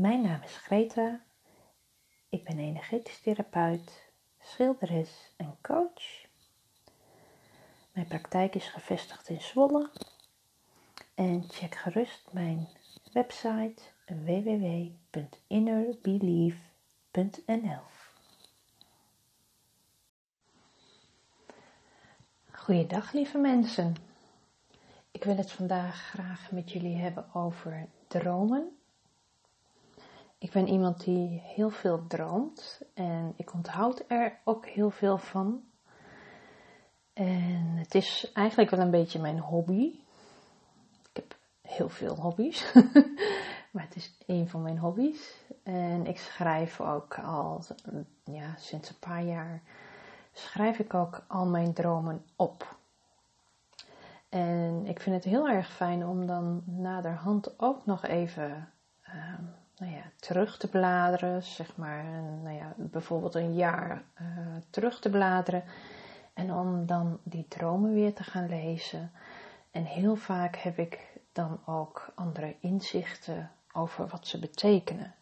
Mijn naam is Greta. Ik ben energetisch therapeut, schilderes en coach. Mijn praktijk is gevestigd in Zwolle. En check gerust mijn website www.innerbelief.nl. Goeiedag lieve mensen. Ik wil het vandaag graag met jullie hebben over dromen. Ik ben iemand die heel veel droomt en ik onthoud er ook heel veel van. En het is eigenlijk wel een beetje mijn hobby. Ik heb heel veel hobby's, maar het is een van mijn hobby's. En ik schrijf ook al ja, sinds een paar jaar schrijf ik ook al mijn dromen op. En ik vind het heel erg fijn om dan naderhand ook nog even ehm, nou ja, terug te bladeren, zeg maar, nou ja, bijvoorbeeld een jaar uh, terug te bladeren. En om dan die dromen weer te gaan lezen. En heel vaak heb ik dan ook andere inzichten over wat ze betekenen.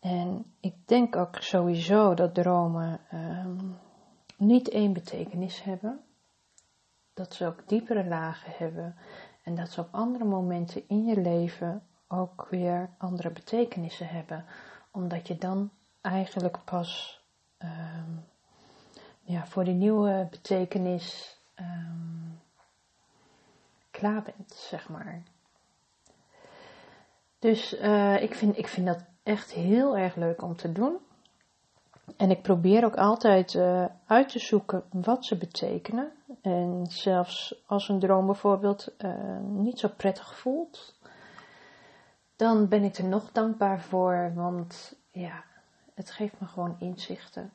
En ik denk ook sowieso dat dromen um, niet één betekenis hebben. Dat ze ook diepere lagen hebben. En dat ze op andere momenten in je leven ook weer andere betekenissen hebben. Omdat je dan eigenlijk pas um, ja, voor die nieuwe betekenis um, klaar bent, zeg maar. Dus uh, ik, vind, ik vind dat echt heel erg leuk om te doen. En ik probeer ook altijd uh, uit te zoeken wat ze betekenen. En zelfs als een droom bijvoorbeeld uh, niet zo prettig voelt, dan ben ik er nog dankbaar voor, want ja, het geeft me gewoon inzichten.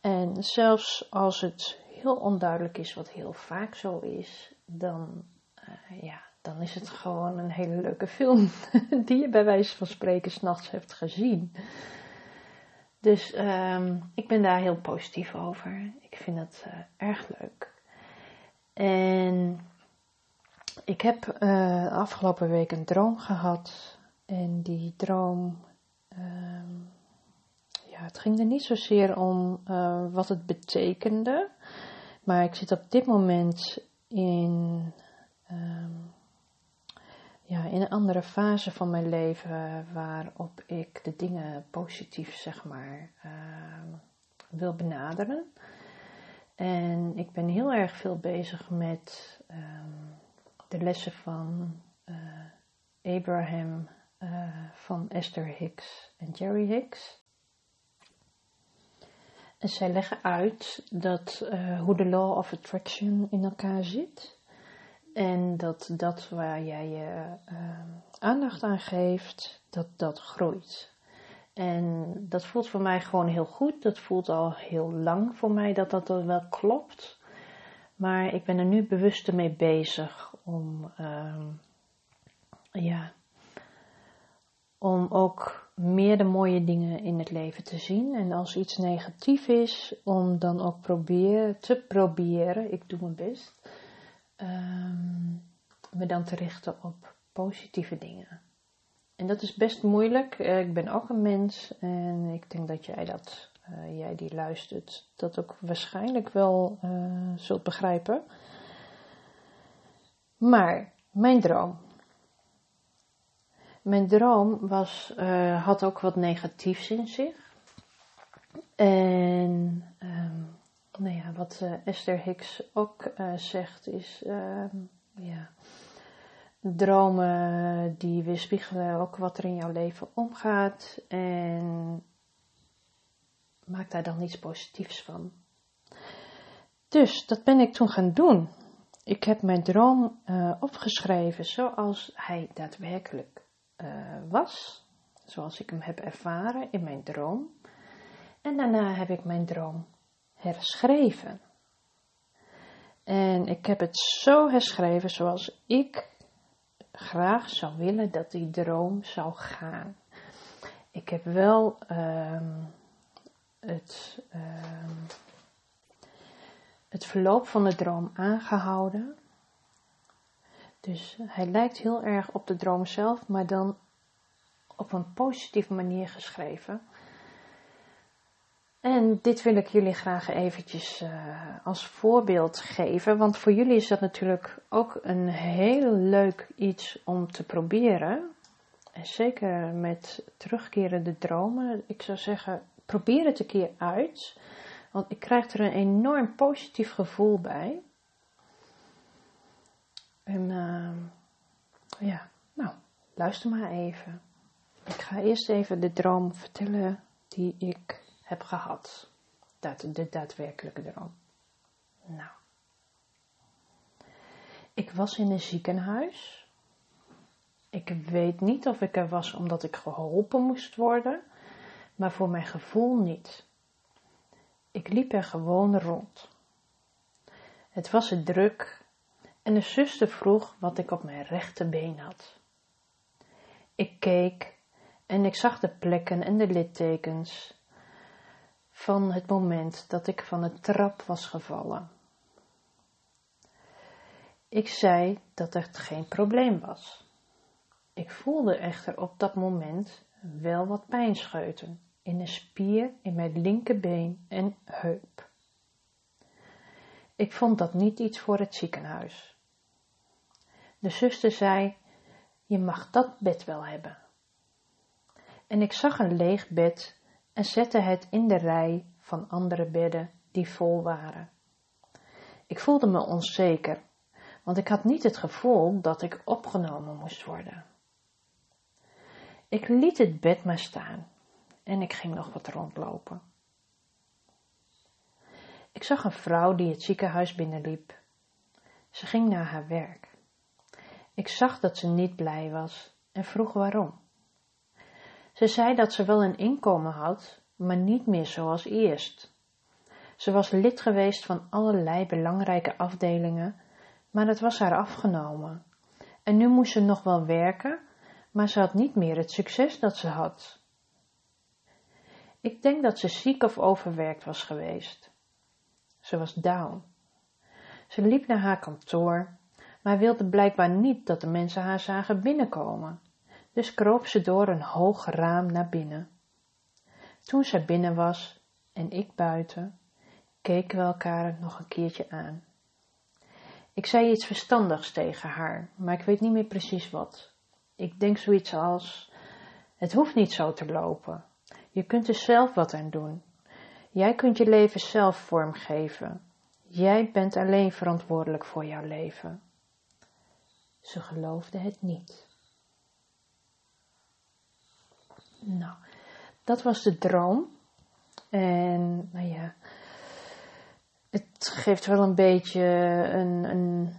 En zelfs als het heel onduidelijk is, wat heel vaak zo is, dan, uh, ja, dan is het gewoon een hele leuke film die je bij wijze van spreken s'nachts hebt gezien. Dus um, ik ben daar heel positief over. Ik vind het uh, erg leuk. En ik heb uh, afgelopen week een droom gehad. En die droom, uh, ja, het ging er niet zozeer om uh, wat het betekende. Maar ik zit op dit moment in, um, ja, in een andere fase van mijn leven waarop ik de dingen positief, zeg maar, uh, wil benaderen. En ik ben heel erg veel bezig met de lessen van uh, Abraham, uh, van Esther Hicks en Jerry Hicks. En zij leggen uit dat, uh, hoe de law of attraction in elkaar zit. En dat dat waar jij je aandacht aan geeft, dat dat groeit. En dat voelt voor mij gewoon heel goed. Dat voelt al heel lang voor mij dat dat wel klopt. Maar ik ben er nu bewust mee bezig om, uh, ja, om ook meer de mooie dingen in het leven te zien. En als iets negatief is, om dan ook proberen, te proberen, ik doe mijn best, um, me dan te richten op positieve dingen. En dat is best moeilijk. Uh, ik ben ook een mens en ik denk dat jij dat, uh, jij die luistert, dat ook waarschijnlijk wel uh, zult begrijpen. Maar mijn droom. Mijn droom was, had ook wat negatiefs in zich. En um, nou ja, wat Esther Hicks ook zegt is, ehm, ja dromen die weerspiegelen ook wat er in jouw leven omgaat en maak daar dan iets positiefs van. Dus dat ben ik toen gaan doen. Ik heb mijn droom uh, opgeschreven zoals hij daadwerkelijk uh, was, zoals ik hem heb ervaren in mijn droom. En daarna heb ik mijn droom herschreven. En ik heb het zo herschreven zoals ik graag zou willen dat die droom zou gaan. Ik heb wel um, het, um, het verloop van de droom aangehouden. Dus hij lijkt heel erg op de droom zelf, maar dan op een positieve manier geschreven. En dit wil ik jullie graag eventjes uh, als voorbeeld geven, want voor jullie is dat natuurlijk ook een heel leuk iets om te proberen. En zeker met terugkerende dromen. Ik zou zeggen, probeer het een keer uit, want ik krijg er een enorm positief gevoel bij. En uh, ja, nou, luister maar even. Ik ga eerst even de droom vertellen die ik heb gehad. Dat, de daadwerkelijke droom. Nou. Ik was in een ziekenhuis. Ik weet niet of ik er was omdat ik geholpen moest worden, maar voor mijn gevoel niet. Ik liep er gewoon rond. Het was druk en de zuster vroeg wat ik op mijn rechterbeen had. Ik keek en ik zag de plekken en de littekens van het moment dat ik van de trap was gevallen. Ik zei dat het geen probleem was. Ik voelde echter op dat moment wel wat pijnscheuten in een spier in mijn linkerbeen en heup. Ik vond dat niet iets voor het ziekenhuis. De zuster zei: Je mag dat bed wel hebben. En ik zag een leeg bed en zette het in de rij van andere bedden die vol waren. Ik voelde me onzeker, want ik had niet het gevoel dat ik opgenomen moest worden. Ik liet het bed maar staan en ik ging nog wat rondlopen. Ik zag een vrouw die het ziekenhuis binnenliep. Ze ging naar haar werk. Ik zag dat ze niet blij was en vroeg waarom. Ze zei dat ze wel een inkomen had, maar niet meer zoals eerst. Ze was lid geweest van allerlei belangrijke afdelingen, maar het was haar afgenomen. En nu moest ze nog wel werken, maar ze had niet meer het succes dat ze had. Ik denk dat ze ziek of overwerkt was geweest. Ze was down. Ze liep naar haar kantoor, maar wilde blijkbaar niet dat de mensen haar zagen binnenkomen. Dus kroop ze door een hoog raam naar binnen. Toen zij binnen was en ik buiten, keken we elkaar nog een keertje aan. Ik zei iets verstandigs tegen haar, maar ik weet niet meer precies wat. Ik denk zoiets als: Het hoeft niet zo te lopen. Je kunt er zelf wat aan doen. Jij kunt je leven zelf vormgeven. Jij bent alleen verantwoordelijk voor jouw leven. Ze geloofde het niet. Nou, dat was de droom. En nou ja, het geeft wel een beetje een, een,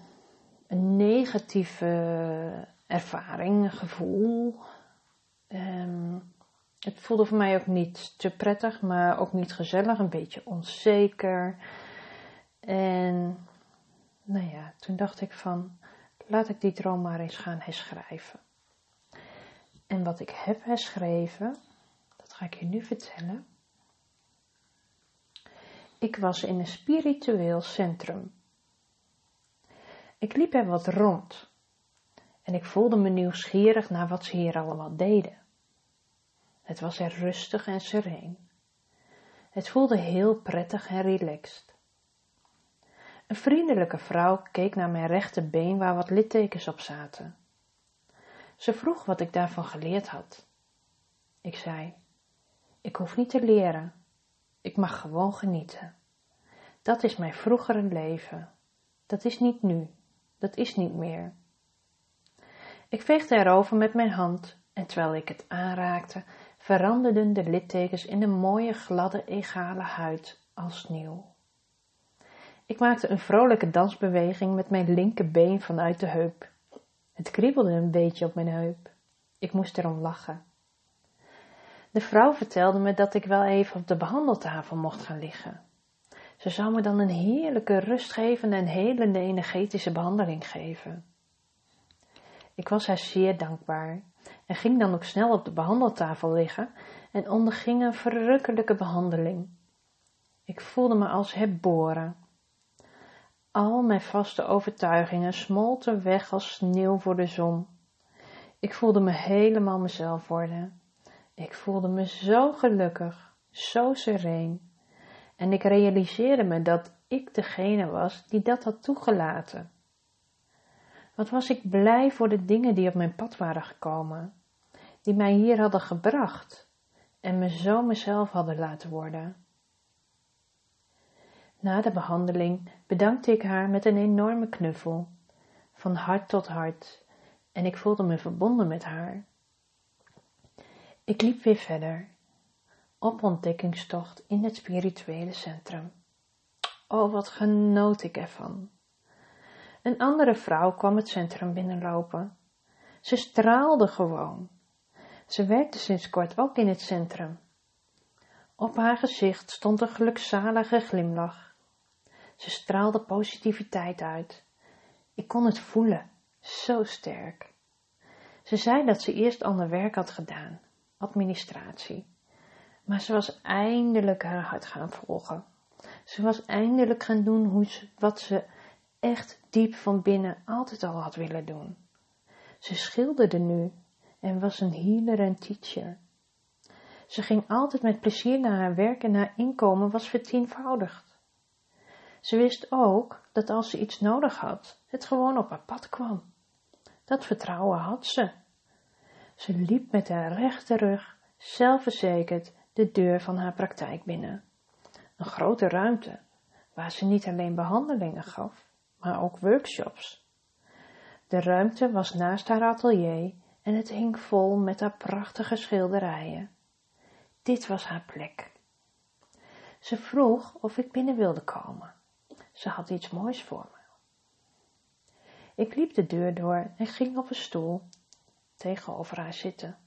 een negatieve ervaring, gevoel. Um, het voelde voor mij ook niet te prettig, maar ook niet gezellig, een beetje onzeker. En nou ja, toen dacht ik van, laat ik die droom maar eens gaan herschrijven. En wat ik heb herschreven, dat ga ik je nu vertellen. Ik was in een spiritueel centrum. Ik liep er wat rond en ik voelde me nieuwsgierig naar wat ze hier allemaal deden. Het was er rustig en sereen. Het voelde heel prettig en relaxed. Een vriendelijke vrouw keek naar mijn rechterbeen waar wat littekens op zaten. Ze vroeg wat ik daarvan geleerd had. Ik zei: Ik hoef niet te leren. Ik mag gewoon genieten. Dat is mijn vroegere leven. Dat is niet nu. Dat is niet meer. Ik veegde erover met mijn hand en terwijl ik het aanraakte, veranderden de littekens in een mooie, gladde, egale huid als nieuw. Ik maakte een vrolijke dansbeweging met mijn linkerbeen vanuit de heup. Het kriebelde een beetje op mijn heup. Ik moest erom lachen. De vrouw vertelde me dat ik wel even op de behandeltafel mocht gaan liggen. Ze zou me dan een heerlijke, rustgevende en helende energetische behandeling geven. Ik was haar zeer dankbaar en ging dan ook snel op de behandeltafel liggen en onderging een verrukkelijke behandeling. Ik voelde me als herboren. Al mijn vaste overtuigingen smolten weg als sneeuw voor de zon. Ik voelde me helemaal mezelf worden. Ik voelde me zo gelukkig, zo sereen. En ik realiseerde me dat ik degene was die dat had toegelaten. Wat was ik blij voor de dingen die op mijn pad waren gekomen, die mij hier hadden gebracht en me zo mezelf hadden laten worden. Na de behandeling bedankte ik haar met een enorme knuffel, van hart tot hart, en ik voelde me verbonden met haar. Ik liep weer verder, op ontdekkingstocht in het spirituele centrum. Oh, wat genoot ik ervan. Een andere vrouw kwam het centrum binnenlopen. Ze straalde gewoon. Ze werkte sinds kort ook in het centrum. Op haar gezicht stond een gelukzalige glimlach. Ze straalde positiviteit uit. Ik kon het voelen, zo sterk. Ze zei dat ze eerst ander werk had gedaan, administratie. Maar ze was eindelijk haar hart gaan volgen. Ze was eindelijk gaan doen hoe ze, wat ze echt diep van binnen altijd al had willen doen. Ze schilderde nu en was een healer en teacher. Ze ging altijd met plezier naar haar werk en haar inkomen was vertienvoudigd. Ze wist ook dat als ze iets nodig had, het gewoon op haar pad kwam. Dat vertrouwen had ze. Ze liep met haar rechte rug, zelfverzekerd, de deur van haar praktijk binnen. Een grote ruimte, waar ze niet alleen behandelingen gaf, maar ook workshops. De ruimte was naast haar atelier en het hing vol met haar prachtige schilderijen. Dit was haar plek. Ze vroeg of ik binnen wilde komen. Ze had iets moois voor me. Ik liep de deur door en ging op een stoel tegenover haar zitten.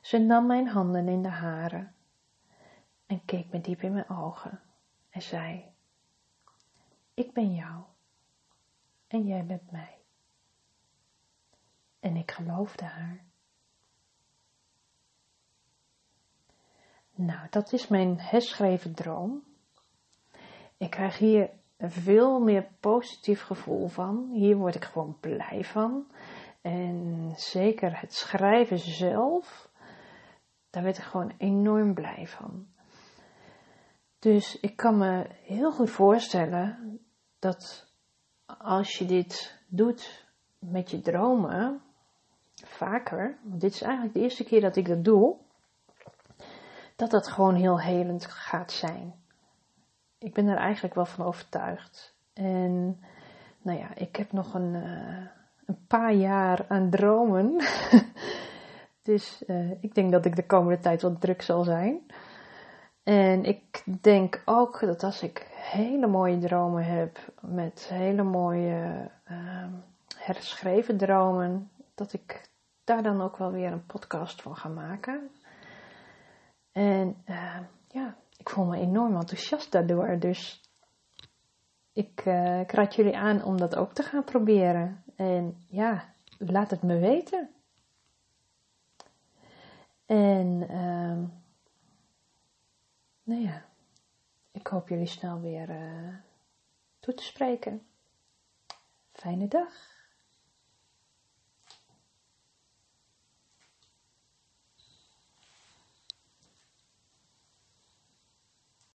Ze nam mijn handen in de hare en keek me diep in mijn ogen en zei: Ik ben jou en jij bent mij. En ik geloofde haar. Nou, dat is mijn herschreven droom. Ik krijg hier een veel meer positief gevoel van. Hier word ik gewoon blij van. En zeker het schrijven zelf, daar werd ik gewoon enorm blij van. Dus ik kan me heel goed voorstellen dat als je dit doet met je dromen, vaker, want dit is eigenlijk de eerste keer dat ik dat doe, dat dat gewoon heel helend gaat zijn. Ik ben er eigenlijk wel van overtuigd. En nou ja, ik heb nog een, uh, een paar jaar aan dromen. dus uh, ik denk dat ik de komende tijd wat druk zal zijn. En ik denk ook dat als ik hele mooie dromen heb, met hele mooie uh, herschreven dromen, dat ik daar dan ook wel weer een podcast van ga maken. En uh, ja, ik voel me enorm enthousiast daardoor. Dus ik, uh, ik raad jullie aan om dat ook te gaan proberen. En ja, laat het me weten. En uh, nou ja, ik hoop jullie snel weer uh, toe te spreken. Fijne dag.